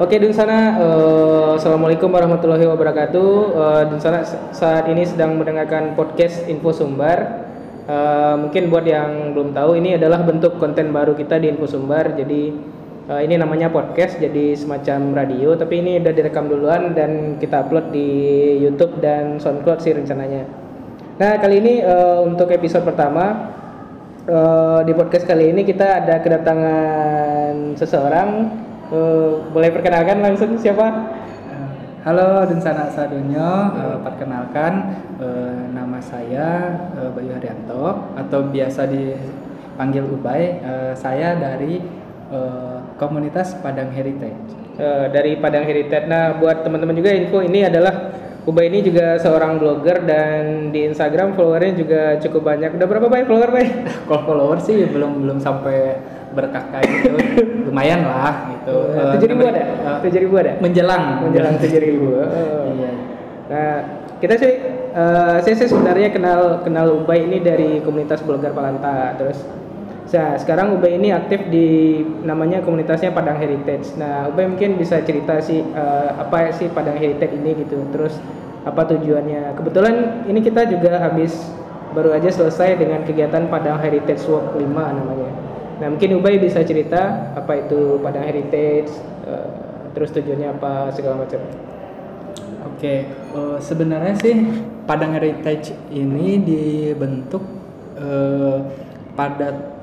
Oke Dunsana, uh, Assalamualaikum warahmatullahi wabarakatuh. Uh, Dunsana saat ini sedang mendengarkan podcast Info Sumbar. Uh, mungkin buat yang belum tahu, ini adalah bentuk konten baru kita di Info Sumbar. Jadi uh, ini namanya podcast, jadi semacam radio. Tapi ini udah direkam duluan dan kita upload di YouTube dan SoundCloud sih rencananya. Nah kali ini uh, untuk episode pertama uh, di podcast kali ini kita ada kedatangan seseorang Uh, boleh perkenalkan langsung siapa? Halo Dunsana Sadonyo, uh, perkenalkan uh, nama saya uh, Bayu Haryanto atau biasa dipanggil Ubay. Uh, saya dari uh, komunitas Padang Heritage. Uh, dari Padang Heritage. Nah, buat teman-teman juga info ini adalah Ubay ini juga seorang blogger dan di Instagram followernya juga cukup banyak. Udah berapa banyak follower, Bay? Kalau follower sih belum belum sampai berkah gitu lumayan lah gitu eh, tujuh ribu ada eh, tujuh ribu ada menjelang menjelang tujuh ribu oh. iya nah kita sih uh, saya sih sebenarnya kenal kenal Ubay ini dari komunitas blogger Palanta terus Nah, sekarang Ubay ini aktif di namanya komunitasnya Padang Heritage. Nah, Ubay mungkin bisa cerita sih uh, apa sih Padang Heritage ini gitu. Terus apa tujuannya? Kebetulan ini kita juga habis baru aja selesai dengan kegiatan Padang Heritage Walk 5 namanya. Nah mungkin Ubay bisa cerita apa itu Padang Heritage, uh, terus tujuannya apa segala macam. Oke, okay. uh, eh, sebenarnya sih Padang Heritage ini dibentuk uh, pada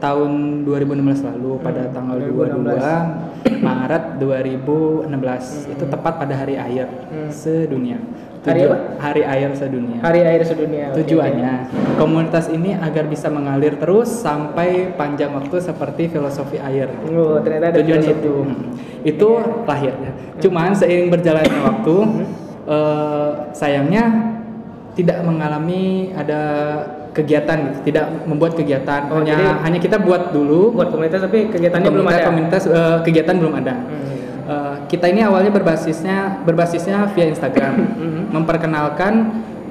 tahun 2016 lalu hmm, pada tanggal 2016. 22 Maret 2016 hmm. itu tepat pada hari air hmm. sedunia hari apa? Hari Air Sedunia. Hari Air Sedunia. Tujuannya okay. komunitas ini agar bisa mengalir terus sampai panjang waktu seperti filosofi air. Oh, ternyata ada Tujuan itu. Hmm. Itu yeah. lahirnya. Hmm. Cuman seiring berjalannya waktu, uh, sayangnya tidak mengalami ada kegiatan gitu, tidak membuat kegiatan. Oh, hanya jadi, hanya kita buat dulu buat komunitas tapi kegiatannya komunitas, belum ada. Komunitas uh, kegiatan belum ada. Hmm uh, kita ini awalnya berbasisnya berbasisnya via Instagram, mm-hmm. memperkenalkan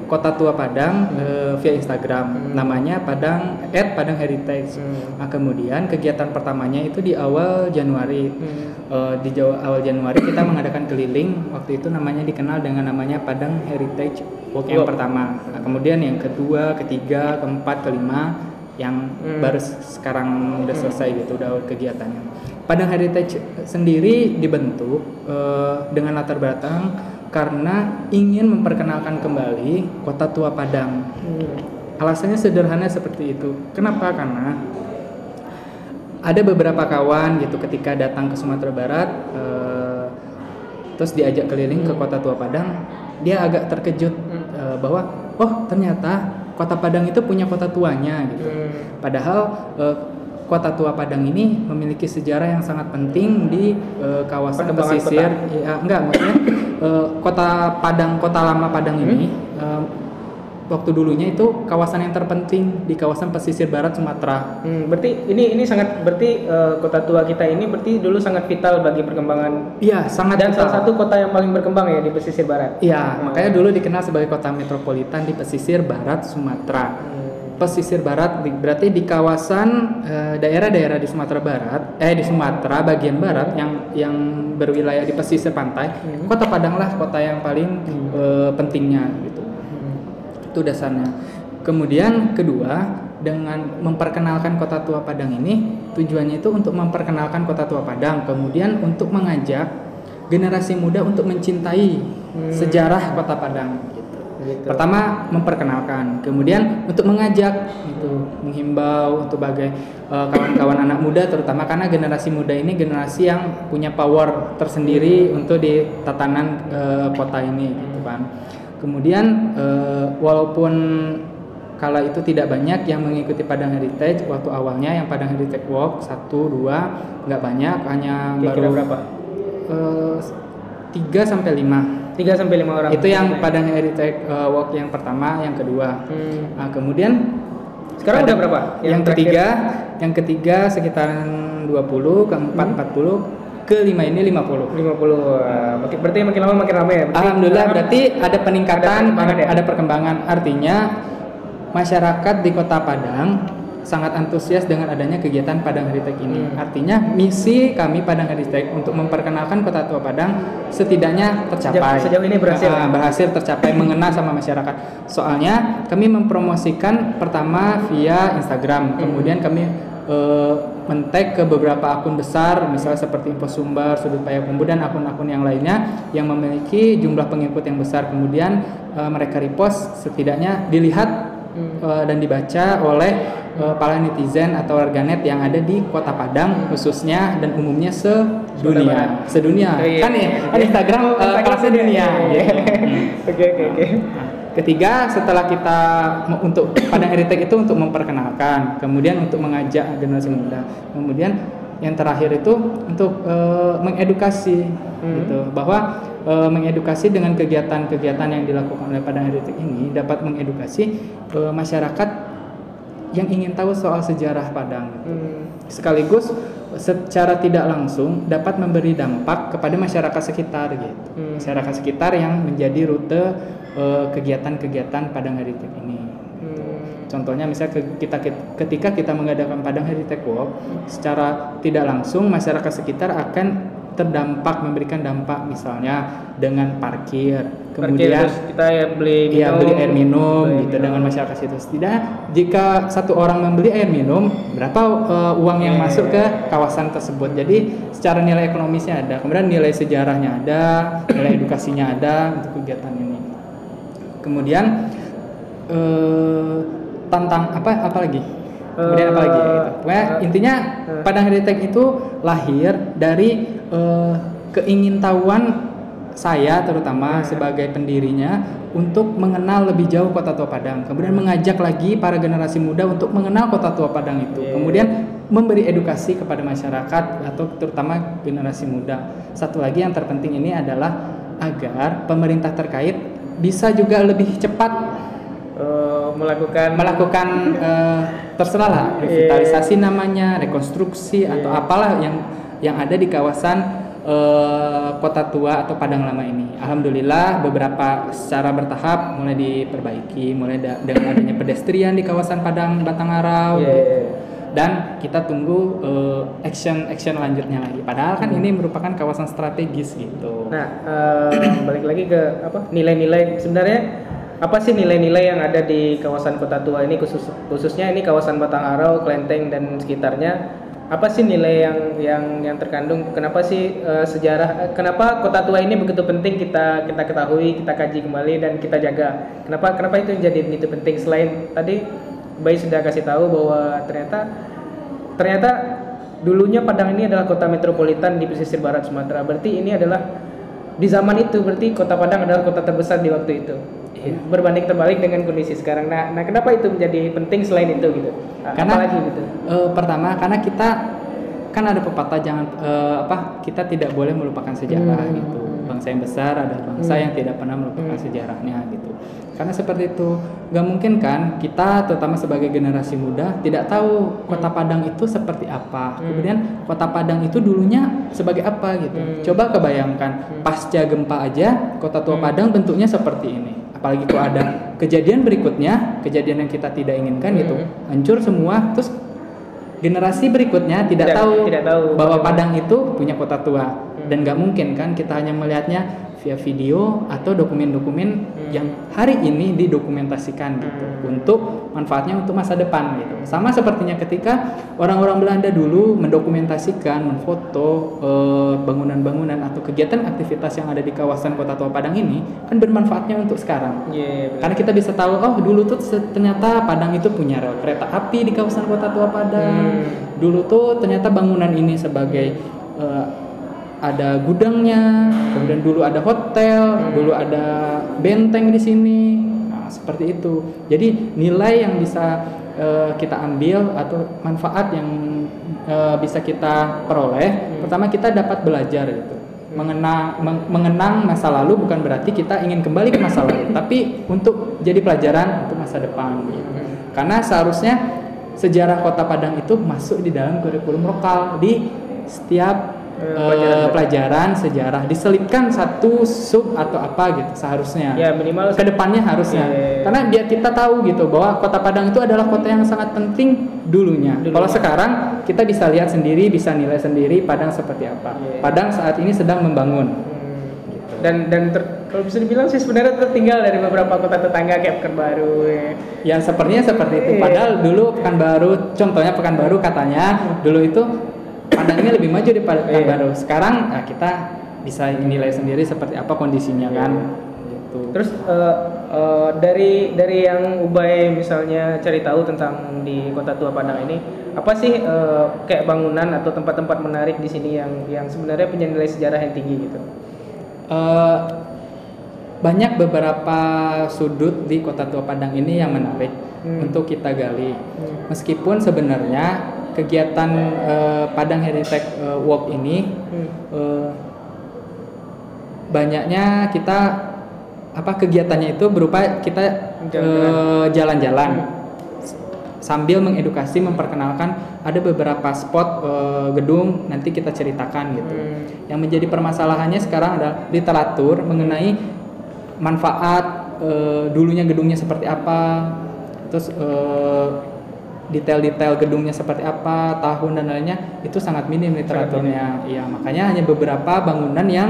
Kota Tua Padang uh, via Instagram, hmm. namanya Padang at Padang Heritage. Hmm. Nah kemudian kegiatan pertamanya itu di awal Januari, hmm. uh, di Jawa, awal Januari kita mengadakan keliling. Waktu itu namanya dikenal dengan namanya Padang Heritage Walk yang pertama. Nah, kemudian yang kedua, ketiga, keempat, kelima, yang hmm. baru sekarang udah selesai gitu, udah kegiatannya. Padang Heritage sendiri dibentuk uh, dengan latar belakang karena ingin memperkenalkan kembali kota tua Padang. Hmm. Alasannya sederhana seperti itu. Kenapa? Karena ada beberapa kawan gitu ketika datang ke Sumatera Barat, uh, terus diajak keliling hmm. ke kota tua Padang, dia agak terkejut hmm. uh, bahwa oh ternyata kota Padang itu punya kota tuanya gitu. Hmm. Padahal uh, Kota Tua Padang ini memiliki sejarah yang sangat penting di uh, kawasan pesisir. Ya, enggak, maksudnya uh, Kota Padang, Kota Lama Padang hmm? ini uh, waktu dulunya itu kawasan yang terpenting di kawasan pesisir barat Sumatera. Hmm, berarti ini ini sangat berarti uh, kota tua kita ini berarti dulu sangat vital bagi perkembangan. Iya, sangat dan vital. salah satu kota yang paling berkembang ya di pesisir barat. Iya, hmm. makanya dulu dikenal sebagai kota metropolitan di pesisir barat Sumatera. Hmm pesisir barat berarti di kawasan eh, daerah-daerah di Sumatera Barat eh di Sumatera bagian barat yang yang berwilayah di pesisir pantai hmm. kota Padang lah kota yang paling hmm. uh, pentingnya gitu hmm. itu dasarnya kemudian kedua dengan memperkenalkan kota tua Padang ini tujuannya itu untuk memperkenalkan kota tua Padang kemudian untuk mengajak generasi muda untuk mencintai hmm. sejarah kota Padang Gitu. Pertama memperkenalkan, kemudian untuk mengajak, itu menghimbau untuk bagai uh, kawan-kawan anak muda, terutama karena generasi muda ini generasi yang punya power tersendiri untuk di tatanan uh, kota ini, gitu kan. Kemudian uh, walaupun kala itu tidak banyak yang mengikuti Padang Heritage waktu awalnya yang Padang Heritage Walk satu dua nggak banyak hanya Kira -kira baru berapa? Tiga sampai lima 3 sampai 5 orang. Itu yang Padang Heritage uh, Walk yang pertama, yang kedua. Hmm. Nah, kemudian sekarang udah berapa? Yang, yang ketiga, yang ketiga sekitaran 20, keempat hmm. 40, kelima ini 50. 50. Uh, berarti makin lama makin ramai ya. Berarti Alhamdulillah berarti ada peningkatan, ada perkembangan, ya? ada perkembangan. Artinya masyarakat di Kota Padang sangat antusias dengan adanya kegiatan Padang Heritage ini. Hmm. Artinya misi kami Padang Heritage untuk memperkenalkan Kota Tua Padang setidaknya tercapai. Sejauh- sejauh ini berhasil. Ah, berhasil tercapai mengena sama masyarakat. Soalnya kami mempromosikan pertama via Instagram, kemudian kami eh, men-tag ke beberapa akun besar, misalnya seperti Info Sumber, Sudut Payakumbuh dan akun-akun yang lainnya yang memiliki jumlah pengikut yang besar. Kemudian eh, mereka repost, setidaknya dilihat eh, dan dibaca oleh eh, para netizen atau warganet yang ada di Kota Padang khususnya dan umumnya sedunia, sedunia. Oh, iya, kan ya, iya, kan iya. Instagram eh, Instagram kelasnya dunia. Iya. gitu. Oke oke oke. Ketiga, setelah kita untuk Padang Heritage itu untuk memperkenalkan, kemudian untuk mengajak generasi muda, kemudian yang terakhir itu untuk eh, mengedukasi, gitu, bahwa eh, mengedukasi dengan kegiatan-kegiatan yang dilakukan oleh Padang Heritage ini dapat mengedukasi eh, masyarakat yang ingin tahu soal sejarah Padang Hmm. sekaligus secara tidak langsung dapat memberi dampak kepada masyarakat sekitar gitu. Hmm. Masyarakat sekitar yang menjadi rute kegiatan-kegiatan Padang Heritage ini. Contohnya misalnya kita ketika kita mengadakan Padang Heritage Walk, secara tidak langsung masyarakat sekitar akan terdampak memberikan dampak misalnya dengan parkir, Parkir, kemudian terus kita ya beli minum, Iya beli air minum beli gitu minum. dengan masyarakat situ. Setidaknya jika satu orang membeli air minum, berapa uh, uang yang Iya, masuk iya, ke kawasan tersebut. Jadi secara nilai ekonomisnya ada, kemudian nilai sejarahnya ada, nilai edukasinya ada untuk kegiatan ini. Kemudian eh, tantang apa apa lagi? Kemudian apa lagi? Gitu. Pokoknya eh, intinya eh. Padang Heritage itu lahir dari eh, keingintahuan saya terutama sebagai pendirinya untuk mengenal lebih jauh Kota Tua Padang. Kemudian mengajak lagi para generasi muda untuk mengenal Kota Tua Padang itu. Iya. Kemudian memberi edukasi kepada masyarakat atau terutama generasi muda. Satu lagi yang terpenting ini adalah agar pemerintah terkait bisa juga lebih cepat eh, melakukan melakukan eh, terserah lah revitalisasi namanya, rekonstruksi atau apalah yang yang ada di kawasan eh, Kota Tua atau Padang Lama ini. Alhamdulillah beberapa secara bertahap mulai diperbaiki, mulai da- dengan adanya pedestrian di kawasan Padang Batangarau. Iya, gitu. iya. Dan kita tunggu eh, action action lanjutnya lagi. Padahal kan ini merupakan kawasan strategis gitu. Nah, eh, balik lagi ke apa nilai-nilai sebenarnya apa sih nilai-nilai yang ada di kawasan Kota Tua ini khusus khususnya ini kawasan Batangarau, Klenteng dan sekitarnya? Apa sih nilai yang yang yang terkandung? Kenapa sih eh, sejarah eh, kenapa Kota Tua ini begitu penting kita kita ketahui kita kaji kembali dan kita jaga? Kenapa kenapa itu jadi begitu penting? Selain tadi Bayi sudah kasih tahu bahwa ternyata ternyata dulunya Padang ini adalah kota metropolitan di pesisir barat Sumatera. Berarti ini adalah di zaman itu berarti kota Padang adalah kota terbesar di waktu itu. Berbanding terbalik dengan kondisi sekarang. Nah, nah kenapa itu menjadi penting selain itu gitu? Karena apalagi gitu. eh, pertama karena kita kan ada pepatah jangan eh, apa kita tidak boleh melupakan sejarah Hmm. gitu. Bangsa yang besar adalah bangsa Hmm. yang tidak pernah melupakan Hmm. sejarahnya gitu. Karena seperti itu nggak mungkin kan kita terutama sebagai generasi muda tidak tahu kota Padang itu seperti apa. Hmm. Kemudian kota Padang itu dulunya sebagai apa gitu. Hmm. Coba kebayangkan pasca gempa aja kota tua Hmm. Padang bentuknya seperti ini. Apalagi kalau ada kejadian berikutnya, kejadian yang kita tidak inginkan gitu, Hmm. hancur semua, terus generasi berikutnya tidak, Tidak- tahu, tidak tahu bahwa. Padang itu punya kota tua dan nggak mungkin kan kita hanya melihatnya via video atau dokumen-dokumen Hmm. yang hari ini didokumentasikan gitu Hmm. untuk manfaatnya untuk masa depan gitu. Sama sepertinya ketika orang-orang Belanda dulu mendokumentasikan, menfoto eh, bangunan-bangunan atau kegiatan aktivitas yang ada di kawasan Kota Tua Padang ini kan bermanfaatnya untuk sekarang. Iya, iya, benar. Karena kita bisa tahu, oh dulu tuh ternyata Padang itu punya rel kereta api di kawasan Kota Tua Padang. Hmm. Dulu tuh ternyata bangunan ini sebagai eh, ada gudangnya, kemudian dulu ada hotel, dulu ada benteng di sini. Nah, seperti itu. Jadi nilai yang bisa eh, kita ambil atau manfaat yang eh, bisa kita peroleh, pertama kita dapat belajar gitu mengenang meng- mengenang masa lalu bukan berarti kita ingin kembali ke masa lalu tapi untuk jadi pelajaran untuk masa depan gitu. karena seharusnya sejarah kota Padang itu masuk di dalam kurikulum lokal di setiap Eh, eh, pelajaran. pelajaran sejarah diselipkan satu sub atau apa gitu seharusnya Ya minimal ke depannya harusnya Iya. karena biar kita tahu gitu bahwa kota Padang itu adalah kota yang sangat penting dulunya. Dulunya. Kalau sekarang kita bisa lihat sendiri, bisa nilai sendiri Padang seperti apa. Iya. Padang saat ini sedang membangun. Hmm. dan dan ter- kalau bisa dibilang sih sebenarnya tertinggal dari beberapa kota tetangga kayak Pekanbaru ya. Ya sepertinya seperti itu. Iya. Padahal dulu Pekanbaru, contohnya Pekanbaru katanya dulu itu Padangnya lebih maju daripada Iya. Pekanbaru. Sekarang nah, kita bisa nilai sendiri seperti apa kondisinya Iya. kan. Gitu. Terus eh, eh, dari dari yang Ubay misalnya cari tahu tentang di Kota Tua Padang ini, apa sih eh, kayak bangunan atau tempat-tempat menarik di sini yang yang sebenarnya punya nilai sejarah yang tinggi gitu? Eh, banyak beberapa sudut di Kota Tua Padang ini yang menarik Hmm. untuk kita gali. Hmm. Meskipun sebenarnya kegiatan eh, Padang Heritage eh, Walk ini Hmm. eh, banyaknya kita apa kegiatannya itu berupa kita Jalan-jalan. sambil mengedukasi memperkenalkan ada beberapa spot eh, gedung nanti kita ceritakan gitu. Hmm. Yang menjadi permasalahannya sekarang adalah literatur mengenai manfaat eh, dulunya gedungnya seperti apa, terus eh, detail-detail gedungnya seperti apa, tahun dan lainnya itu sangat minim literaturnya. Iya, makanya hanya beberapa bangunan yang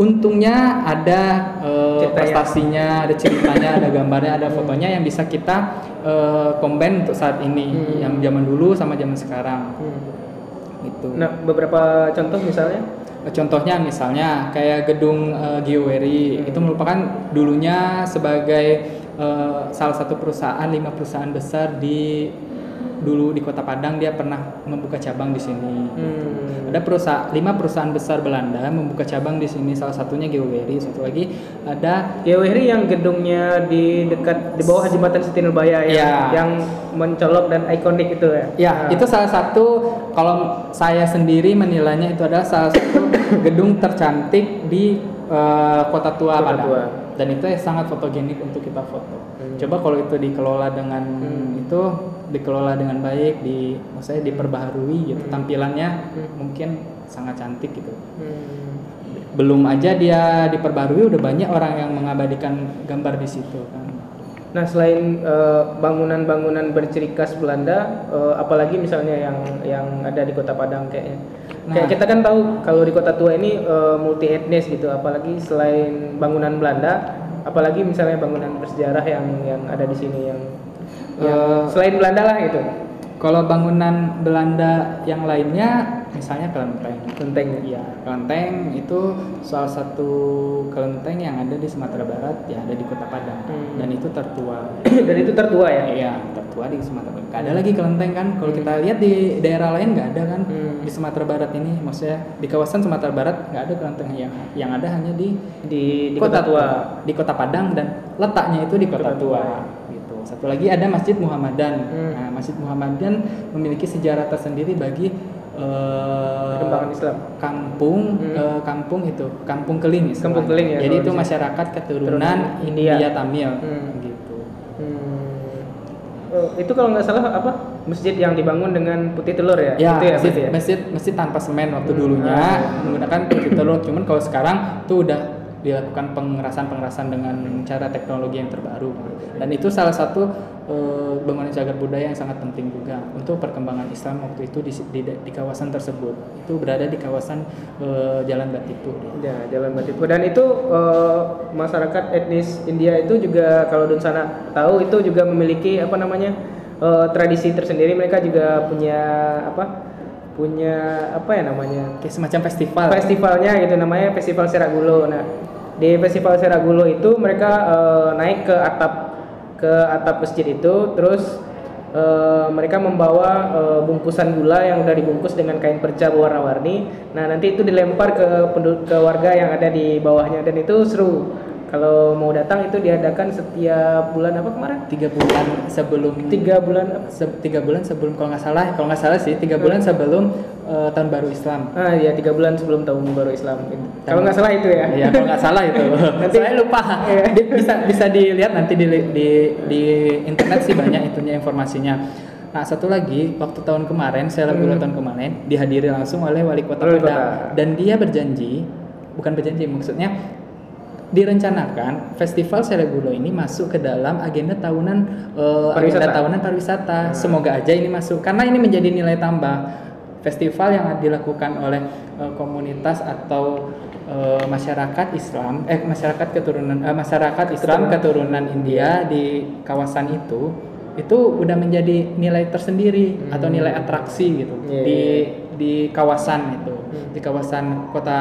untungnya ada Ceritanya. prestasinya, ada ceritanya, ada gambarnya, ada fotonya yang bisa kita eh, combine untuk saat ini, Hmm. yang zaman dulu sama zaman sekarang. Hmm. Gitu. Nah, beberapa contoh misalnya? Contohnya misalnya kayak gedung uh, Hmm. itu merupakan dulunya sebagai eh, salah satu perusahaan lima perusahaan besar di dulu di Kota Padang dia pernah membuka cabang di sini. Hmm. Ada perusahaan lima perusahaan besar Belanda membuka cabang di sini salah satunya Gioweri, satu lagi ada GWRI yang gedungnya di dekat di bawah jembatan Siti Nurbaya yang, Iya. yang mencolok dan ikonik itu ya. Ya, Nah, itu salah satu kalau saya sendiri menilainya itu adalah salah satu gedung tercantik di eh, Kota Tua Kota Padang. Tua. Dan itu sangat fotogenik untuk kita foto. Hmm. Coba kalau itu dikelola dengan Hmm. itu dikelola dengan baik, di maksudnya diperbaharui gitu Hmm. tampilannya Hmm. mungkin sangat cantik gitu. Hmm. Belum aja dia diperbaharui udah banyak orang yang mengabadikan gambar di situ kan. Nah selain eh, bangunan-bangunan berciri khas Belanda, eh, apalagi misalnya yang yang ada di Kota Padang kayaknya. Nah. Kayak kita kan tahu kalau di Kota Tua ini multi etnis gitu, apalagi selain bangunan Belanda, apalagi misalnya bangunan bersejarah yang yang ada di sini yang, yang Eh, selain Belanda lah gitu. Kalau bangunan Belanda yang lainnya, misalnya kelenteng. Kelenteng. Iya, kelenteng itu salah satu kelenteng yang ada di Sumatera Barat, ya ada di Kota Padang, Hmm. dan itu tertua. Dan itu tertua ya. Iya, tertua di Sumatera Barat. Gak ada lagi kelenteng kan? Kalau kita lihat di daerah lain nggak ada kan? Hmm. Di Sumatera Barat ini, maksudnya di kawasan Sumatera Barat nggak ada kelenteng yang yang ada hanya di Di, di Kota, Tua. di Kota Padang dan letaknya itu di Kota Kota Tua. Tua. Gitu. Satu lagi ada Masjid Muhammadan. Hmm. Nah, Masjid Muhammadan memiliki sejarah tersendiri bagi Perkembangan Islam. kampung Hmm. eh, kampung itu kampung keling istilahnya. Kampung Keling ya, Jadi itu masyarakat keturunan Keturunan India, India. Tamil Hmm. gitu. Hmm. Oh, itu kalau nggak salah apa masjid yang dibangun dengan putih telur ya? Ya, itu ya, masjid, ya? masjid masjid tanpa semen waktu Hmm. dulunya Ah, iya. menggunakan putih telur. Cuman kalau sekarang tuh udah dilakukan pengerasan-pengerasan dengan cara teknologi yang terbaru. Dan itu salah satu eh, bangunan cagar budaya yang sangat penting juga untuk perkembangan Islam waktu itu di, di, di kawasan tersebut. Itu berada di kawasan eh, Jalan Batipu. Ya, Jalan Batipu. Dan itu eh, masyarakat etnis India itu juga kalau Dun sana tahu itu juga memiliki apa namanya eh, tradisi tersendiri. Mereka juga punya apa? Punya apa ya namanya? Kayak semacam festival. Festivalnya gitu namanya Festival Seragulo. Nah, di Festival Seragulo itu mereka eh, naik ke atap ke atap masjid itu, terus eh, mereka membawa eh, bungkusan gula yang udah dibungkus dengan kain perca berwarna-warni. Nah, nanti itu dilempar ke ke warga yang ada di bawahnya dan itu seru. Kalau mau datang itu diadakan setiap bulan apa kemarin? tiga bulan sebelum Tiga bulan apa? se- tiga bulan sebelum kalau nggak salah kalau nggak salah sih tiga bulan sebelum eh, tahun baru Islam Ah ya tiga bulan sebelum tahun baru Islam. gitu. Kalau nggak salah itu ya. Iya, kalau nggak salah itu. Nanti- saya lupa. Iya. Bisa bisa dilihat nanti di di di internet sih banyak itunya informasinya. Nah satu lagi waktu tahun kemarin saya Hmm. hmm. tahun kemarin dihadiri langsung oleh wali kota Padang kota. dan dia berjanji bukan berjanji maksudnya direncanakan festival Selegulo ini masuk ke dalam agenda tahunan agenda Pariwisata. tahunan pariwisata. Hmm. Semoga aja ini masuk karena ini menjadi nilai tambah festival yang dilakukan oleh eh, komunitas atau eh, masyarakat Islam eh masyarakat keturunan eh, masyarakat Islam keturunan India di kawasan itu itu udah menjadi nilai tersendiri Hmm. atau nilai atraksi gitu Iya, di iya, di kawasan itu Hmm. di kawasan kota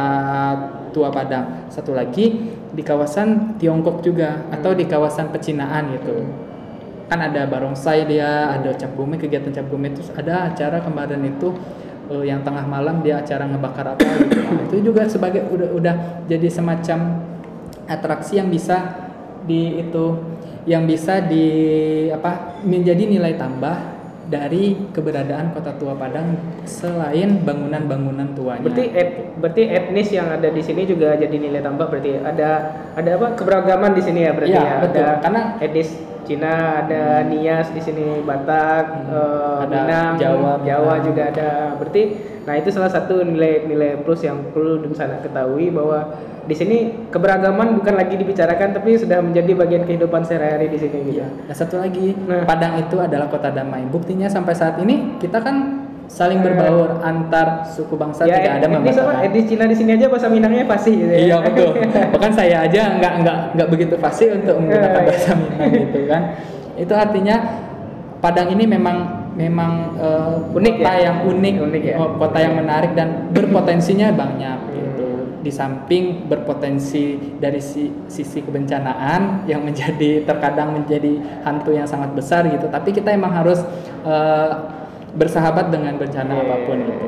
Tua Padang satu lagi di kawasan Tiongkok juga atau di kawasan pecinaan gitu. Kan ada barongsai dia ada cap gome kegiatan cap gome terus ada acara kemarin itu eh, yang tengah malam dia acara ngebakar apa gitu. Nah, itu juga sebagai udah udah jadi semacam atraksi yang bisa di itu yang bisa di apa menjadi nilai tambah dari keberadaan kota tua Padang selain bangunan-bangunan tuanya. Berarti et, berarti etnis yang ada di sini juga jadi nilai tambah berarti ada ada apa keberagaman di sini ya berarti Iya, ya. betul. Ada Karena- etnis Cina, ada Nias di sini Batak, Hmm. eh, Ada Minang, Jawa, Jawa Minang. juga ada. Berarti nah itu salah satu nilai-nilai plus yang perlu di sana ketahui bahwa di sini keberagaman bukan lagi dibicarakan tapi sudah menjadi bagian kehidupan sehari-hari di sini gitu. Iya. Dan satu lagi, Nah. Padang itu adalah kota damai. Buktinya sampai saat ini kita kan saling Eh. berbaur antar suku bangsa Ya, tidak ada membedakan. Etnis Cina di sini aja bahasa Minangnya fasih gitu ya. Iya betul. Bahkan saya aja nggak nggak nggak begitu fasih untuk menggunakan Eh, bahasa Minang gitu kan. Itu artinya Padang ini memang memang eh, Unik kota ya? yang unik, Unik ya? oh, kota yang menarik dan berpotensinya banyak gitu. Di samping berpotensi dari si- sisi kebencanaan yang menjadi terkadang menjadi hantu yang sangat besar gitu. Tapi kita emang harus eh, bersahabat dengan bencana Iya, apa pun iya, gitu.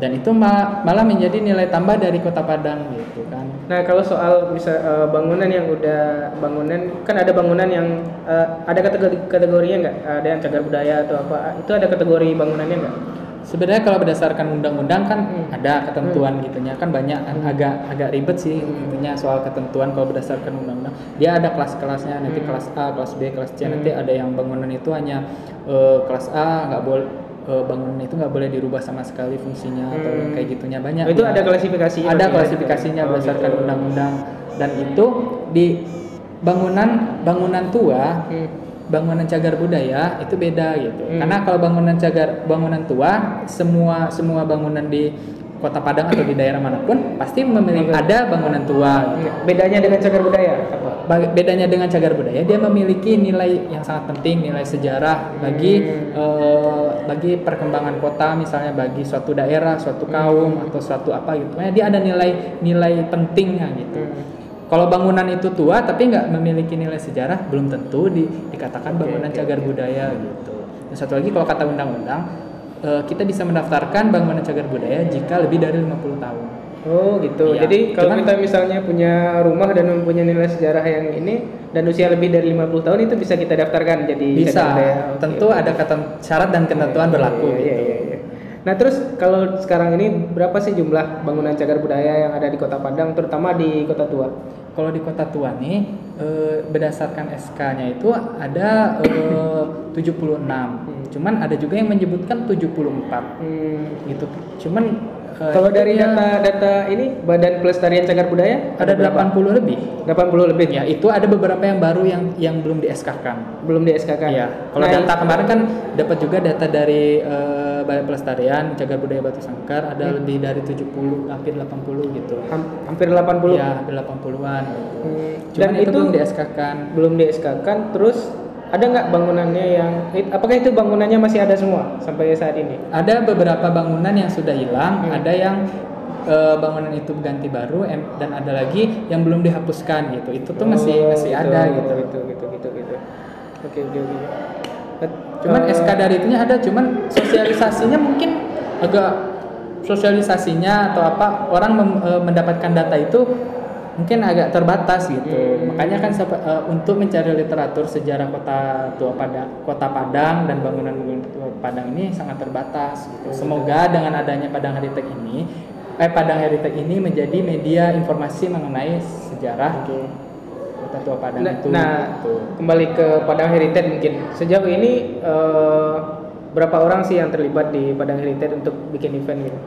Dan itu ma- malah menjadi nilai tambah dari kota Padang gitu kan. Nah kalau soal bisa eh, bangunan yang udah bangunan kan ada bangunan yang eh, ada kategori kategorinya nggak? Ada yang cagar budaya atau apa? Itu ada kategori bangunannya nggak? Sebenarnya kalau berdasarkan undang-undang kan Hmm. ada ketentuan gitunya kan banyak agak agak ribet sih intinya soal ketentuan kalau berdasarkan undang-undang dia ada kelas-kelasnya nanti Hmm. kelas A, kelas B, kelas C Hmm. nanti ada yang bangunan itu hanya eh, kelas A nggak boleh eh, bangunan itu nggak boleh dirubah sama sekali fungsinya atau Hmm. kayak gitunya banyak. itu Ya. ada klasifikasinya. ada berarti ya? klasifikasinya Oh, berdasarkan gitu. undang-undang dan itu di bangunan bangunan tua Hmm. Bangunan cagar budaya itu beda gitu. Hmm. Karena kalau bangunan cagar bangunan tua semua semua bangunan di Kota Padang atau di daerah mana pun pasti memiliki ada bangunan tua. gitu. Bedanya dengan cagar budaya apa? Bedanya dengan cagar budaya dia memiliki nilai yang sangat penting, nilai sejarah bagi Hmm. eh, bagi perkembangan kota misalnya bagi suatu daerah, suatu kaum atau suatu apa gitu. Pokoknya dia ada nilai nilai pentingnya gitu. Hmm. Kalau bangunan itu tua tapi nggak memiliki nilai sejarah, belum tentu di- dikatakan bangunan oke, cagar oke. budaya gitu. Dan satu lagi kalau kata undang-undang, eh, kita bisa mendaftarkan bangunan cagar budaya jika lebih dari 50 tahun. Oh gitu. Iya. Jadi kalau Cuman- kita misalnya punya rumah dan mempunyai nilai sejarah yang ini dan usia lebih dari 50 tahun itu bisa kita daftarkan jadi Bisa, cagar budaya. Oke, tentu ada keten- syarat dan ketentuan Iya, berlaku iya, iya, gitu. iya, iya. Nah terus kalau sekarang ini berapa sih jumlah bangunan cagar budaya yang ada di Kota Padang, terutama di Kota Tua? Kalau di Kota Tua nih eh, berdasarkan SK-nya itu ada eh, 76. Cuman ada juga yang menyebutkan 74 Hmm. gitu. Cuman Kalau dari data-data ini Badan Pelestarian Cagar Budaya ada berapa? 80 lebih. 80 lebih. Ya, itu ada beberapa yang baru yang yang belum di SK-kan. Belum di SK kan? Iya. Kalau Nah, data kemarin kan dapat juga data dari eh, Balai Pelestarian Cagar Budaya Batu Sangkar ada Hmm. lebih dari 70 hampir 80 gitu. ham- hampir 80. Iya, hampir 80-an. Hmm. Cuman Dan itu, itu belum di SK-kan. belum di SK kan terus ada nggak bangunannya yang apakah itu bangunannya masih ada semua sampai saat ini? Ada beberapa bangunan yang sudah hilang, Hmm. ada yang eh, bangunan itu ganti baru em- dan ada lagi yang belum dihapuskan gitu. Itu tuh masih Oh, masih ada gitu. Gitu gitu gitu gitu. Oke oke oke. Eh, Cuman eh, SK dari itunya ada, cuman sosialisasinya mungkin agak sosialisasinya atau apa orang mem- eh, mendapatkan data itu mungkin agak terbatas gitu. Hmm. Makanya kan eh, untuk mencari literatur sejarah kota tua Padang, kota Padang dan bangunan-bangunan tua Padang ini sangat terbatas gitu. Semoga dengan adanya Padang Heritage ini eh Padang Heritage ini menjadi media informasi mengenai sejarah kota tua Padang Nah, itu. nah, gitu. kembali ke Padang Heritage mungkin sejauh ini eh, berapa orang sih yang terlibat di Padang Heritage untuk bikin event gitu?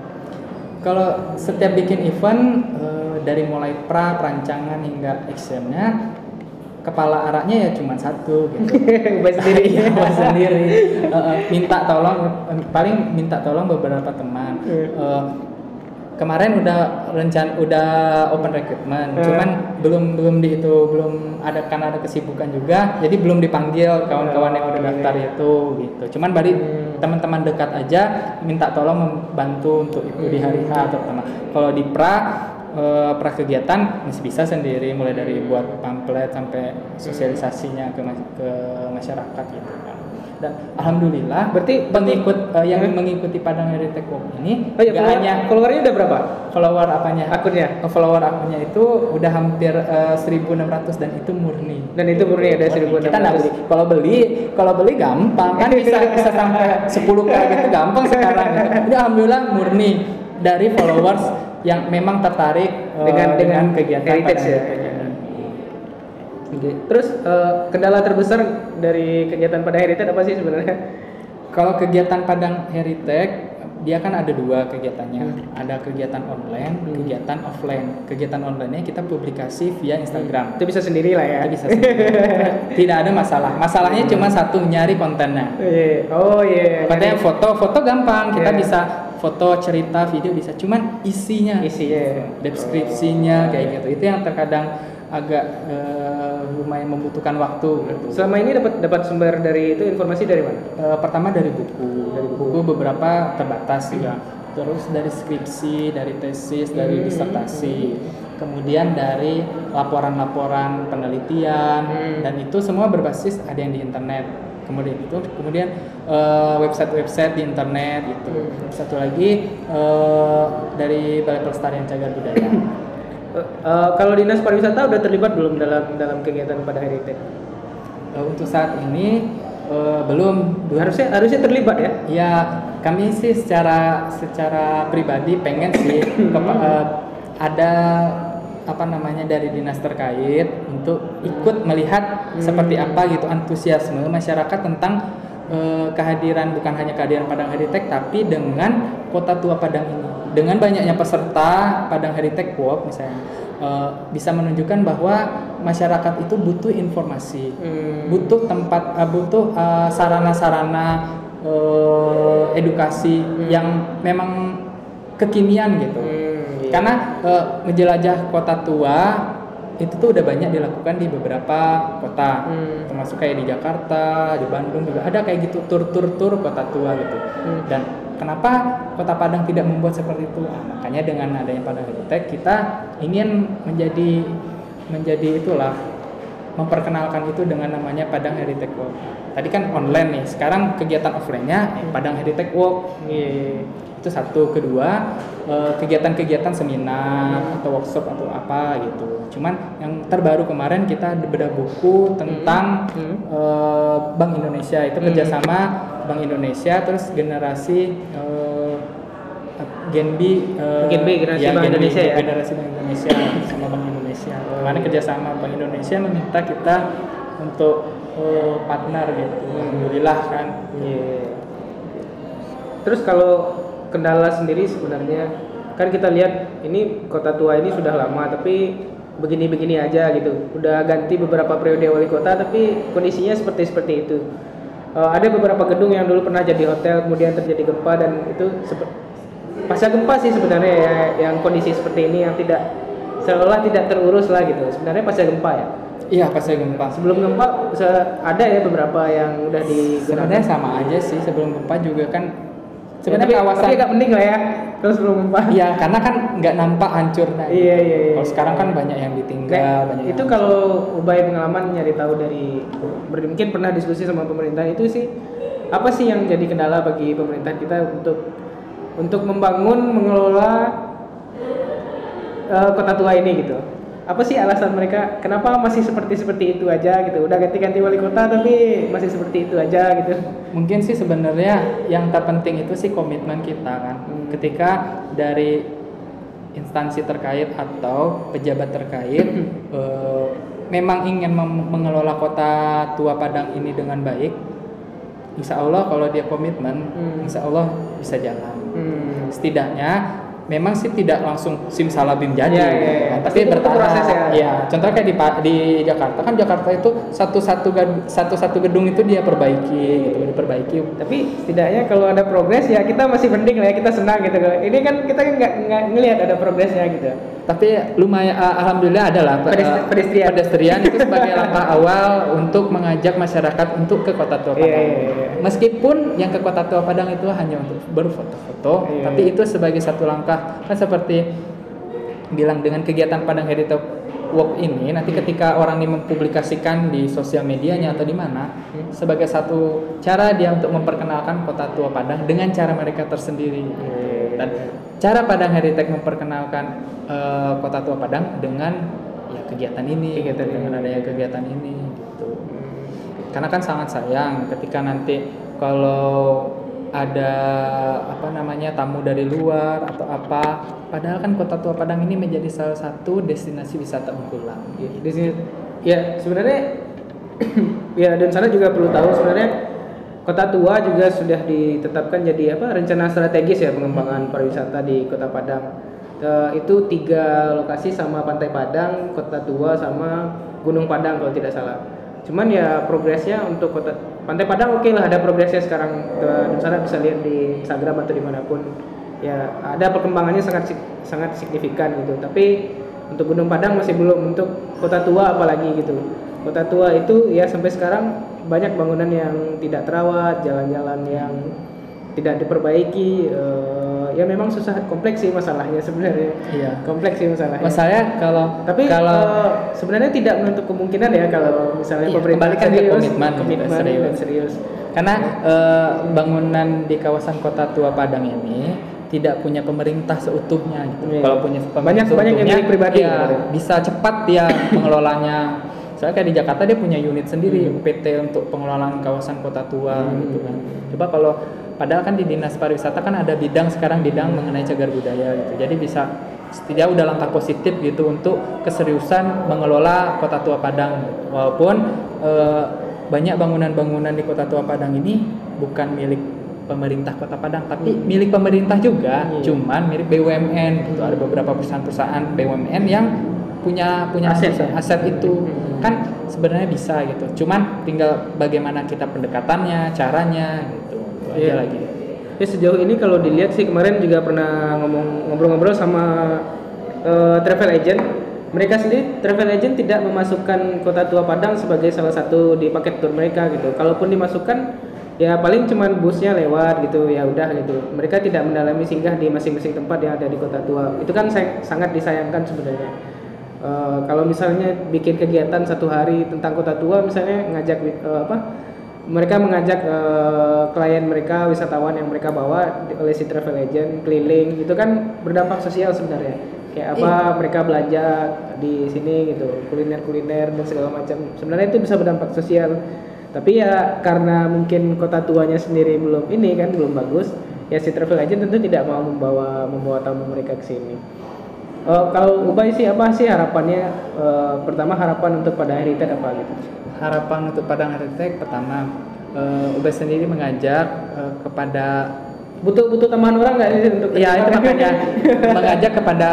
Kalau setiap bikin event eh, dari mulai pra, perancangan hingga actionnya kepala araknya ya cuma satu gitu. Buat sendiri. Iya, buat sendiri. Eh, minta tolong paling minta tolong beberapa teman. Iya. Kemarin udah rencan udah open recruitment, Hmm. cuman belum belum di itu belum ada karena ada kesibukan juga, jadi belum dipanggil kawan-kawan yang udah Oh, daftar iya. itu gitu. Cuman bari Hmm. teman-teman dekat aja minta tolong membantu untuk itu di hari H terutama. Kalau di pra eh, pra kegiatan masih bisa sendiri mulai dari buat pamflet sampai sosialisasinya ke ke masyarakat gitu. Dan alhamdulillah Berarti- pengikut eh, yang Hmm. mengikuti Padang Heritage Walk ini Oh iya, nggak follower- hanya followernya udah berapa? follower apanya Akunnya? Eh, follower akunnya itu udah hampir eh, 1600 dan itu murni Dan itu murni ada Murni. 1600. kita nggak beli kalau beli kalau beli gampang kan bisa bisa sampai 10 k gitu gampang sekarang gitu. ini alhamdulillah murni dari followers yang memang tertarik eh, Dengan- dengan kegiatan heritage ya? Oke. Terus eh, kendala terbesar dari kegiatan pada Heritage apa sih sebenarnya? Kalau kegiatan Padang Heritage dia kan ada dua kegiatannya, Hmm. ada kegiatan online, Hmm. kegiatan offline. Kegiatan online-nya kita publikasi via Instagram. Itu bisa sendiri lah ya. Kita bisa sendiri. Tidak ada masalah. Masalahnya cuma satu nyari kontennya. Iya. Oh iya. Kontennya Jadi, foto, foto gampang. Kita Iya. bisa foto, cerita, video bisa. Cuman isinya, isinya. deskripsinya kayak gitu. Itu yang terkadang agak eh, lumayan membutuhkan waktu. Gitu. Selama ini dapat dapat sumber dari itu informasi dari mana? Eh, pertama dari buku, dari buku beberapa terbatas juga. Terus dari skripsi, dari tesis, dari Hmm. disertasi. Kemudian dari laporan-laporan penelitian Hmm. dan itu semua berbasis ada yang di internet. Kemudian itu kemudian eh, website-website di internet gitu. Hmm. Satu lagi eh, dari Balai Pelestarian Cagar Budaya. Eh, kalau dinas pariwisata udah terlibat belum dalam dalam kegiatan pada Heritage? Eh, untuk saat ini eh, belum Harusnya harusnya terlibat ya. Ya, kami sih secara secara pribadi pengen sih kepa- eh, ada apa namanya dari dinas terkait untuk ikut melihat seperti apa gitu antusiasme masyarakat tentang eh, kehadiran bukan hanya kehadiran Padang Heritage tapi dengan Kota Tua Padang ini. Dengan banyaknya peserta Padang Heritage Walk misalnya eh, bisa menunjukkan bahwa masyarakat itu butuh informasi Hmm. butuh tempat uh, butuh uh, sarana-sarana uh, edukasi yang memang kekinian gitu Hmm, iya. karena uh, ngejelajah kota tua itu tuh udah banyak dilakukan di beberapa kota Hmm. termasuk kayak di Jakarta di Bandung juga ada kayak gitu tur-tur tur kota tua gitu Hmm. dan kenapa kota Padang tidak membuat seperti itu Nah, makanya dengan adanya Padang Heritage kita ingin menjadi menjadi itulah memperkenalkan itu dengan namanya Padang Heritage Walk. Tadi kan online nih, sekarang kegiatan offline-nya eh, Padang Heritage Walk. Iya. Itu satu, kedua eh, kegiatan-kegiatan seminar atau workshop atau apa gitu. Cuman yang terbaru kemarin kita bedah buku tentang Hmm. eh, Bank Indonesia itu Hmm. kerjasama Bank Indonesia terus generasi eh, Gen B eh, Gen B, generasi Bank Gen B, Indonesia ya? generasi Bank Indonesia sama Bank Indonesia kemarin kerjasama Bank Indonesia meminta kita untuk eh, partner gitu alhamdulillah kan Iya. Terus kalau kendala sendiri sebenarnya kan kita lihat ini kota tua ini sudah lama tapi begini-begini aja gitu. Udah ganti beberapa periode wali kota tapi kondisinya seperti seperti itu. Eh, ada beberapa gedung yang dulu pernah jadi hotel kemudian terjadi gempa dan itu pasca gempa sih sebenarnya ya yang kondisi seperti ini yang tidak seolah tidak terurus lah gitu. Sebenarnya pasca gempa ya. iya pas saya gempa Sebelum gempa ada ya beberapa yang udah digerakkan. sebenarnya sama aja sih sebelum gempa juga kan sebenarnya tapi, kawasan tapi agak mending lah ya terus belum gempa Iya, karena kan nggak nampak hancur nah. Iya, iya, iya. Kalau sekarang kan banyak yang ditinggal, Nah, banyak itu yang kalau Ubay pengalaman nyari tahu dari mungkin pernah diskusi sama pemerintah itu sih apa sih yang jadi kendala bagi pemerintah kita untuk untuk membangun mengelola eh, kota tua ini gitu apa sih alasan mereka kenapa masih seperti seperti itu aja gitu udah ganti-ganti wali kota tapi masih seperti itu aja gitu mungkin sih sebenarnya yang terpenting itu sih komitmen kita kan. Hmm. Ketika dari instansi terkait atau pejabat terkait eh, memang ingin mengelola kota tua Padang ini dengan baik, insya Allah kalau dia komitmen Hmm. insya Allah bisa jalan Hmm. setidaknya memang sih tidak langsung simsalabim jadi iya. Nah, Pasti tapi bertahap ya. Iya, contohnya kayak di di Jakarta kan Jakarta itu satu-satu satu-satu gedung itu dia perbaiki gitu diperbaiki Tapi setidaknya kalau ada progres ya kita masih mending lah ya kita senang gitu. Ini kan kita nggak ngelihat ada progresnya gitu. Tapi lumayan uh, alhamdulillah adalah Pedest- pedestrian. pedestrian itu sebagai langkah awal untuk mengajak masyarakat untuk ke Kota Tua Iya, Padang. iya, iya. Meskipun yang ke Kota Tua Padang itu hanya untuk berfoto-foto, Iya, tapi iya. itu sebagai satu langkah kan seperti bilang dengan kegiatan Padang Heritage Walk ini nanti Hmm. ketika orang ini mempublikasikan di sosial medianya atau di mana Hmm. sebagai satu cara dia untuk memperkenalkan Kota Tua Padang dengan cara mereka tersendiri. Dan cara Padang Heritage memperkenalkan eh, Kota Tua Padang dengan ya kegiatan ini, Kegiatan dengan ini. adanya kegiatan ini gitu. Karena kan sangat sayang ketika nanti kalau ada apa namanya tamu dari luar atau apa, padahal kan Kota Tua Padang ini menjadi salah satu destinasi wisata unggulan. di sini ya sebenarnya ya dan sana juga perlu tahu sebenarnya kota tua juga sudah ditetapkan jadi apa rencana strategis ya pengembangan pariwisata di kota Padang Eh, itu tiga lokasi sama Pantai Padang, Kota Tua sama Gunung Padang kalau tidak salah. Cuman ya progresnya untuk kota Pantai Padang oke lah ada progresnya sekarang sana bisa lihat di Instagram atau di mana pun ya ada perkembangannya sangat sangat signifikan gitu. Tapi untuk Gunung Padang masih belum untuk kota tua apalagi gitu kota tua itu ya sampai sekarang banyak bangunan yang tidak terawat jalan-jalan yang tidak diperbaiki eh, ya memang susah kompleks sih masalahnya sebenarnya Iya. kompleks sih masalahnya Masalahnya kalau tapi kalau eh, sebenarnya tidak menutup kemungkinan ya kalau misalnya Iya, pemerintah kembalikan ke serius, komitmen gitu, komitmen serius. dan serius karena eh, bangunan di kawasan Kota Tua Padang ini tidak punya pemerintah seutuhnya gitu. Iya. Kalau punya pemerintah Banyak- banyak yang pribadi, ya, bisa cepat dia mengelolanya. Soalnya kayak di Jakarta dia punya unit sendiri Hmm. UPT untuk pengelolaan kawasan Kota Tua Hmm. gitu kan. Coba kalau padahal kan di Dinas Pariwisata kan ada bidang sekarang bidang mengenai cagar budaya gitu. Jadi bisa setidaknya udah langkah positif gitu untuk keseriusan mengelola Kota Tua Padang. Walaupun eh, banyak bangunan-bangunan di Kota Tua Padang ini bukan milik pemerintah Kota Padang, tapi milik pemerintah juga, Iya. cuman milik BUMN gitu. Ada beberapa perusahaan-perusahaan BUMN yang punya punya Aset aset, ya? aset itu Hmm. kan sebenarnya bisa gitu. Cuman tinggal bagaimana kita pendekatannya, caranya gitu. Itu aja Iya. lagi. Ya sejauh ini kalau dilihat sih kemarin juga pernah ngomong ngobrol-ngobrol sama eh, travel agent. Mereka sendiri travel agent tidak memasukkan Kota Tua Padang sebagai salah satu di paket tour mereka gitu. Kalaupun dimasukkan ya paling cuman busnya lewat gitu ya udah gitu. Mereka tidak mendalami singgah di masing-masing tempat yang ada di Kota Tua. Itu kan sangat disayangkan sebenarnya. Eh, kalau misalnya bikin kegiatan satu hari tentang Kota Tua misalnya ngajak eh, apa mereka mengajak eh, klien mereka wisatawan yang mereka bawa oleh si travel agent keliling itu kan berdampak sosial sebenarnya. Kayak apa mereka belanja di sini gitu kuliner-kuliner dan segala macam. Sebenarnya itu bisa berdampak sosial. Tapi ya karena mungkin kota tuanya sendiri belum ini kan belum bagus ya si travel agent tentu tidak mau membawa membawa tamu mereka ke sini Eh, kalau Ubay sih apa sih harapannya Eh, pertama harapan untuk pada heritage apa gitu Harapan untuk Padang Heritage pertama uh, Ubay sendiri mengajak eh, kepada butuh butuh tambahan orang nggak sih untuk Ya itu makanya mengajak kepada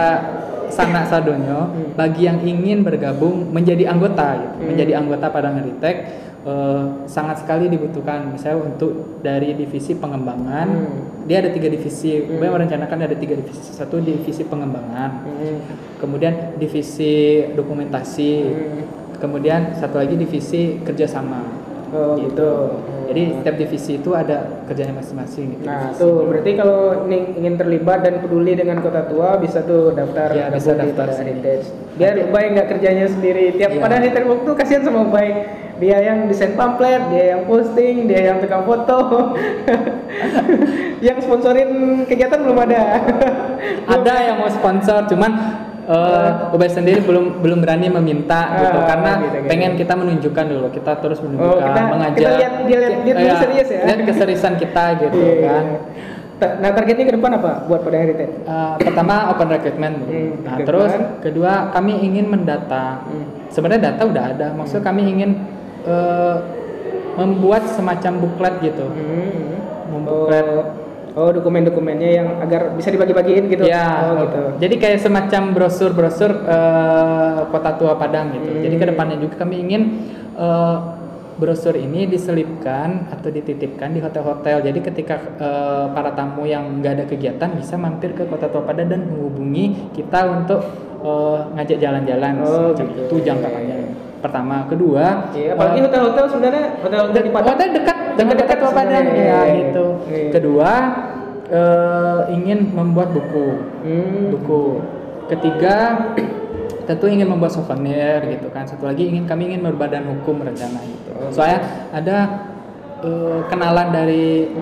sanak sadonyo Hmm. bagi yang ingin bergabung menjadi anggota gitu. Hmm. menjadi anggota Padang Heritage eh, sangat sekali dibutuhkan misalnya untuk dari divisi pengembangan Hmm. dia ada tiga divisi Hmm. Ubay merencanakan ada tiga divisi satu divisi pengembangan Hmm. kemudian divisi dokumentasi Hmm. kemudian satu lagi divisi kerjasama Oh gitu. jadi setiap divisi itu ada kerjanya masing-masing gitu. Nah divisi. tuh berarti kalau ingin terlibat dan peduli dengan kota tua bisa tuh daftar Ya, bisa di daftar. Heritage. Biar Ubay nggak kerjanya sendiri. Tiap Iya. pada Walk tuh kasihan sama Ubay. Dia yang desain pamflet, dia yang posting, dia yang tukang foto. yang sponsorin kegiatan belum ada. ada yang mau sponsor cuman uh, Ubay sendiri belum belum berani meminta gitu Ah, karena gitu, gitu. pengen kita menunjukkan dulu kita terus menunjukkan Oh, kita- mengajak kita lihat- dia lihat- lihat dulu Iya, serius ya. lihat keseriusan kita gitu Iya. kan Ta- Nah targetnya ke depan apa buat pada Heritage? Uh, pertama open recruitment. Hmm, nah terus kedua kami ingin mendata Hmm. sebenarnya data udah ada maksudnya kami ingin uh, membuat semacam buklet gitu. Hmm. Membuklet. Oh, oh dokumen-dokumennya yang agar bisa dibagi-bagiin gitu. Ya, oh, gitu. jadi kayak semacam brosur-brosur eh, Kota Tua Padang gitu. Hmm. Jadi ke depannya juga kami ingin eh, brosur ini diselipkan atau dititipkan di hotel-hotel. Jadi ketika eh, para tamu yang nggak ada kegiatan bisa mampir ke Kota Tua Padang dan menghubungi kita untuk eh, ngajak jalan-jalan. Oh, gitu. Itu jangka panjang. Pertama, kedua. Iya, apalagi eh, hotel-hotel sebenarnya hotel-hotel di Padang. Hotel dekat dengan Dekat Tua Padang sebenarnya, ya iya, iya. gitu. Iya. Kedua eh, ingin membuat buku Hmm. buku. Ketiga tentu ingin membuat souvenir gitu kan. Satu lagi ingin kami ingin berbadan hukum rencana gitu. Soalnya ada eh, kenalan dari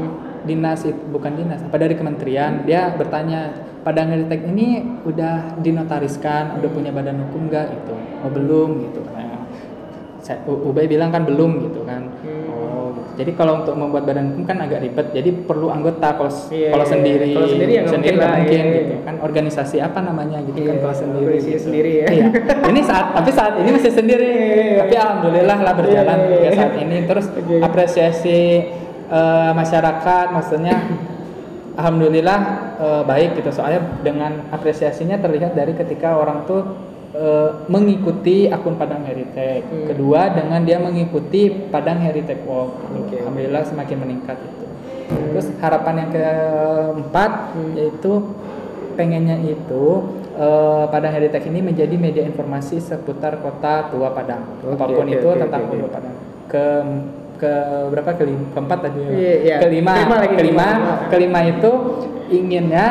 dinas itu bukan dinas apa dari kementerian dia bertanya Padang Heritek ini udah dinotariskan udah punya badan hukum nggak gitu oh belum gitu nah, saya, Ubay bilang kan belum gitu kan Hmm. oh gitu. jadi kalau untuk membuat badan hukum kan agak ribet jadi perlu anggota kalau Iya, kalau iya, sendiri kalau sendiri ya sendiri mungkin nggak mungkin iya, gitu iya. kan organisasi apa namanya gitu Iya, kan kalau sendiri gitu. sendiri ya. Iya. ini saat tapi saat ini masih sendiri Iya, iya, iya. tapi alhamdulillah lah berjalan Iya, iya, ya iya. saat ini terus Oke. apresiasi eh, masyarakat maksudnya alhamdulillah eh, baik gitu soalnya dengan apresiasinya terlihat dari ketika orang tuh eh, mengikuti akun Padang Heritage Hmm. kedua dengan dia mengikuti Padang Heritage Walk oke. alhamdulillah semakin meningkat itu terus harapan yang keempat Hmm. yaitu pengennya itu eh, Padang Heritage ini menjadi media informasi seputar kota tua Padang Oke, apa pun oke, itu oke, tentang oke, kota. Padang ke ke berapa kelima keempat tadi ya? Iya, iya. kelima Kelima lagi, kelima kelima. kelima itu inginnya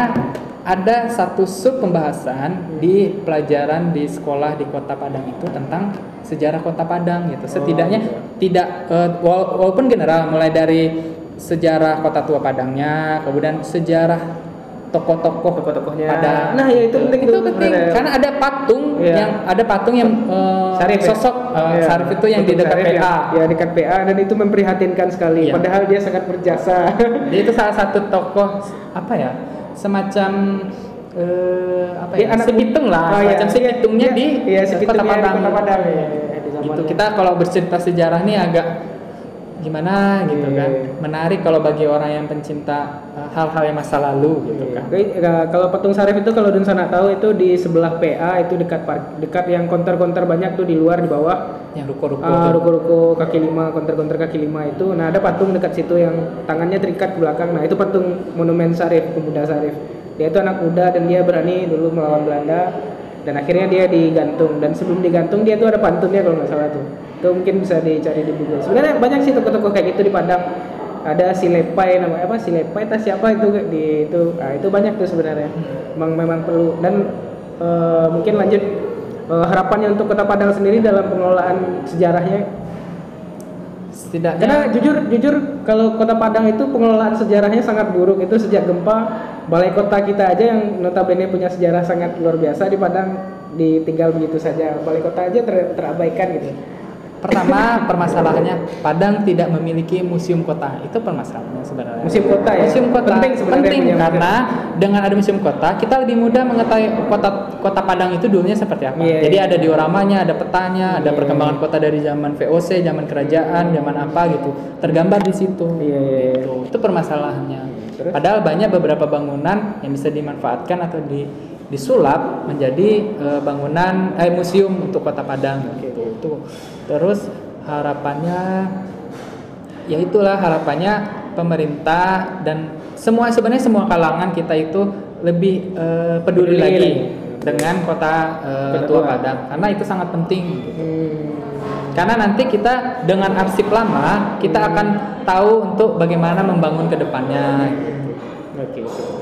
ada satu sub pembahasan di pelajaran di sekolah di kota Padang itu tentang sejarah kota Padang gitu setidaknya gitu. tidak eh, wala- walaupun general mulai dari sejarah kota tua Padangnya kemudian sejarah tokoh-tokoh Tokoh-tokohnya. Padang Nah, ya itu penting itu penting sebenarnya. karena ada patung Iya. yang ada patung yang eh, Sarif ya? sosok Iya. Sarif itu yang di dekat Sarif PA Ya, ya dekat PA dan itu memprihatinkan sekali. Iya. Padahal dia sangat berjasa. Dia itu salah satu tokoh apa ya? Semacam eh, apa Dia ya? anak si pitung lah, Oh, iya. semacam si Iya, pitungnya iya, di eh, pitungnya Kota di Padang. Kota Padang, iya, iya, di. Gitu. Kita kalau bercerita sejarah nih agak gimana gitu Iya. kan. Menarik kalau bagi orang yang pencinta eh, hal-hal yang masa lalu gitu kan. Oke, eh, kalau patung Sarif itu kalau Dun sana tahu itu di sebelah PA itu dekat park, dekat yang konter-konter banyak tuh di luar di bawah Yang ruko-ruko tuh. ruko-ruko kaki lima, konter-konter kaki lima itu. Nah ada patung dekat situ yang tangannya terikat ke belakang. Nah itu patung monumen Sarif, pemuda Sarif. Dia itu anak muda dan dia berani dulu melawan Belanda. Dan akhirnya dia digantung. Dan sebelum digantung dia tuh ada pantunnya kalau nggak salah tuh. Itu mungkin bisa dicari di Google. Sebenarnya banyak sih tokoh-tokoh kayak gitu di Padang. Ada si Lepai namanya apa si Lepai tas siapa itu di itu nah, itu banyak tuh sebenarnya memang memang perlu dan eh, mungkin lanjut eh, harapannya untuk kota Padang sendiri dalam pengelolaan sejarahnya Setidaknya karena jujur jujur kalau kota Padang itu pengelolaan sejarahnya sangat buruk itu sejak gempa balai kota kita aja yang notabene punya sejarah sangat luar biasa di Padang ditinggal begitu saja balai kota aja ter- terabaikan gitu pertama permasalahannya Padang tidak memiliki museum kota. Itu permasalahannya sebenarnya. museum kota ya Museum kota penting sebenarnya penting karena dengan ada museum kota kita lebih mudah mengetahui kota kota Padang itu dulunya seperti apa. Iya, Jadi iya. ada dioramanya, ada petanya, ada Iya. perkembangan kota dari zaman VOC, zaman kerajaan, zaman apa gitu. Tergambar di situ. Iya, iya, iya. Gitu. Itu permasalahannya. Terus? Padahal banyak beberapa bangunan yang bisa dimanfaatkan atau di disulap menjadi eh, bangunan eh museum untuk kota Padang gitu. Itu. Terus harapannya ya itulah harapannya pemerintah dan semua sebenarnya semua kalangan kita itu lebih eh, peduli, Peduli. lagi dengan kota tua tua. Padang karena itu sangat penting gitu. Hmm. Karena nanti kita dengan arsip lama kita akan tahu untuk bagaimana membangun ke depannya. gitu. Oke, oke.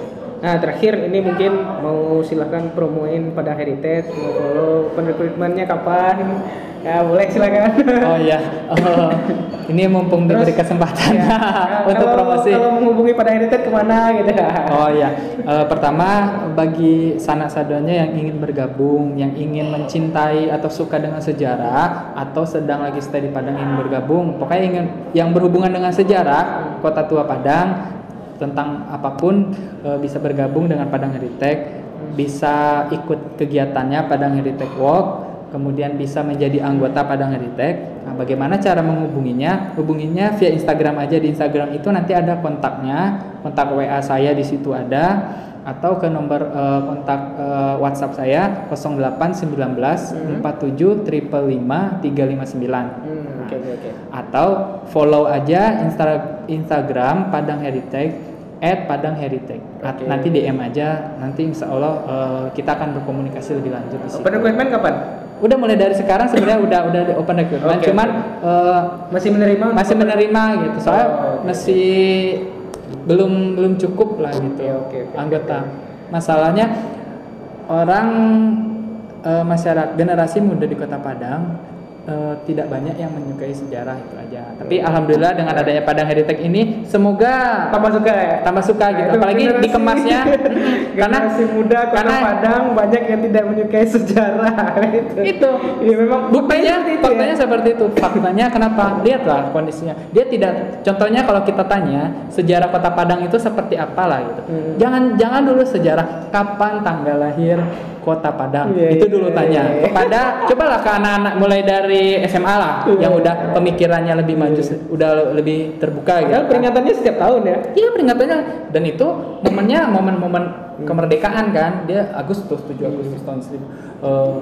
Nah terakhir ini mungkin mau silahkan promoin pada Heritage mau follow perekrutmennya kapan? Ya boleh silakan. Oh iya, oh, ini mumpung Terus, diberi kesempatan Ya, untuk kalau- promosi. kalau menghubungi pada Heritage ke mana gitu Oh iya, Eh, pertama bagi sanak saudanya yang ingin bergabung, yang ingin mencintai atau suka dengan sejarah, atau sedang lagi stay di Padang ingin bergabung, pokoknya ingin yang berhubungan dengan sejarah Kota Tua Padang tentang apa pun eh, bisa bergabung dengan Padang Heritage, bisa ikut kegiatannya Padang Heritage Walk. kemudian bisa menjadi anggota Padang Heritek. Nah, bagaimana cara menghubunginya? Hubunginya via Instagram aja di Instagram itu nanti ada kontaknya, kontak WA saya di situ ada atau ke nomor uh, kontak uh, WhatsApp saya 0819 hmm. 47 359. Hmm, okay, okay. Atau follow aja Insta Instagram Padang Heritage at Padang Heritage. Okay. Nanti DM aja, nanti insya Allah uh, kita akan berkomunikasi lebih lanjut di situ. Open recruitment kapan? Udah mulai dari sekarang sebenarnya udah udah di open recruitment, okay, cuman. Uh, masih menerima masih menerima gitu. Soalnya oh, okay. masih belum belum cukup lah gitu okay, okay, okay, anggota. Masalahnya orang uh, masyarakat generasi muda di Kota Padang uh, tidak banyak yang menyukai sejarah itu aja. Tapi alhamdulillah dengan adanya Padang Heritage ini semoga tambah suka ya. Tambah suka gitu. Nah, Apalagi generasi, dikemasnya karena si muda kota karena Padang banyak yang tidak menyukai sejarah itu. Itu. Ya, memang buktinya ya. faktanya ya. seperti itu. Faktanya kenapa? Lihatlah kondisinya. Dia tidak contohnya kalau kita tanya sejarah Kota Padang itu seperti apa lah gitu. Hmm. Jangan jangan dulu sejarah kapan tanggal lahir Kota Padang. Yeah, itu dulu yeah, tanya yeah. kepada cobalah ke anak-anak mulai dari SMA lah yeah. yang udah pemikirannya lebih maju, yeah. udah lebih terbuka gitu. Kan peringatannya setiap tahun ya. Iya, peringatannya dan itu momennya momen-momen kemerdekaan kan. Dia Agustus 7 Agustus tahun 1000 uh,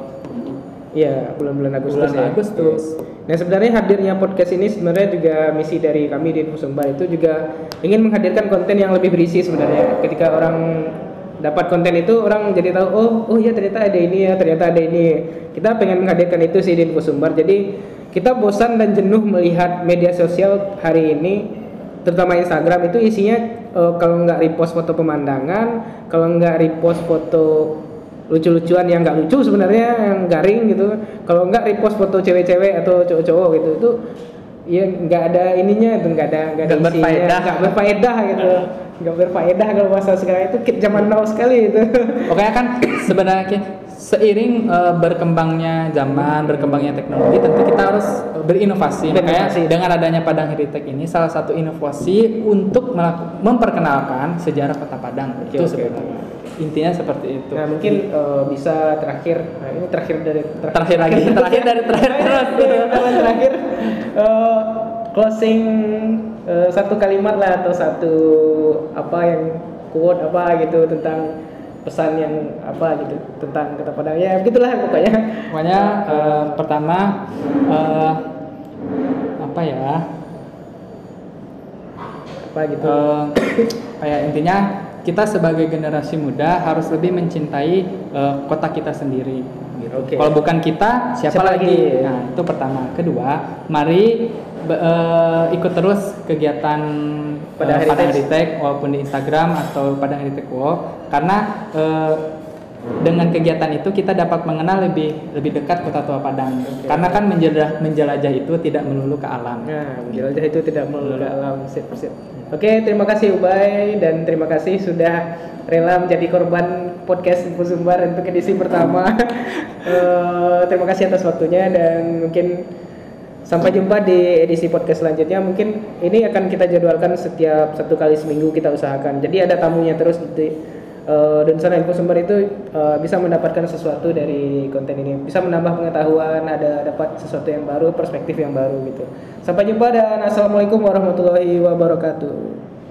Iya, bulan-bulan Agustus bulan ya. Agustus. Nah, sebenarnya hadirnya podcast ini sebenarnya juga misi dari kami di Info Sumbar itu juga ingin menghadirkan konten yang lebih berisi sebenarnya. Ketika orang dapat konten itu orang jadi tahu oh oh ya ternyata ada ini ya ternyata ada ini. Kita pengen menghadirkan itu sih di Info Sumbar jadi kita bosan dan jenuh melihat media sosial hari ini terutama Instagram itu isinya uh, kalau nggak repost foto pemandangan kalau nggak repost foto lucu-lucuan yang nggak lucu sebenarnya yang garing gitu. Kalau nggak repost foto cewek-cewek atau cowok-cowok gitu itu ya nggak ada ininya tuh nggak ada nggak ada isinya nggak berfaedah gitu nggak berfaedah kalau bahasa sekarang itu kit zaman now sekali itu. Pokoknya kan sebenarnya seiring uh, berkembangnya zaman berkembangnya teknologi tentu kita harus berinovasi. Makanya dengan adanya Padang Heritage ini salah satu inovasi untuk memperkenalkan sejarah Kota Padang. Okay, itu okay. sebenarnya. Intinya seperti itu. Nah mungkin uh, bisa terakhir nah ini terakhir dari terakhir, terakhir lagi. Terakhir dari terakhir terus. terakhir. Uh, closing uh, satu kalimat lah atau satu apa yang quote apa gitu tentang pesan yang apa gitu tentang kata padang ya begitulah pokoknya pokoknya uh, pertama uh, apa ya apa gitu uh, kayak intinya kita sebagai generasi muda harus lebih mencintai uh, kota kita sendiri gitu. Okay. Kalau bukan kita siapa, siapa lagi? lagi? Nah, itu pertama. Kedua, mari uh, ikut terus kegiatan pada uh, Padang Heritage walaupun di Instagram atau pada Heritage Walk karena uh, dengan kegiatan itu kita dapat mengenal lebih lebih dekat kota tua Padang okay. karena kan menjelajah menjelajah itu tidak melulu ke alam. Nah, menjelajah itu tidak melulu ke alam. Sip, sip. Oke, okay, terima kasih Ubay dan terima kasih sudah rela menjadi korban podcast Info Sumbar untuk edisi pertama. uh, terima kasih atas waktunya dan mungkin Sampai jumpa di edisi podcast selanjutnya. Mungkin ini akan kita jadwalkan setiap satu kali seminggu kita usahakan. Jadi ada tamunya terus di uh, dan sana info sumber itu uh, bisa mendapatkan sesuatu dari konten ini. Bisa menambah pengetahuan, ada dapat sesuatu yang baru, perspektif yang baru gitu. Sampai jumpa dan assalamualaikum warahmatullahi wabarakatuh.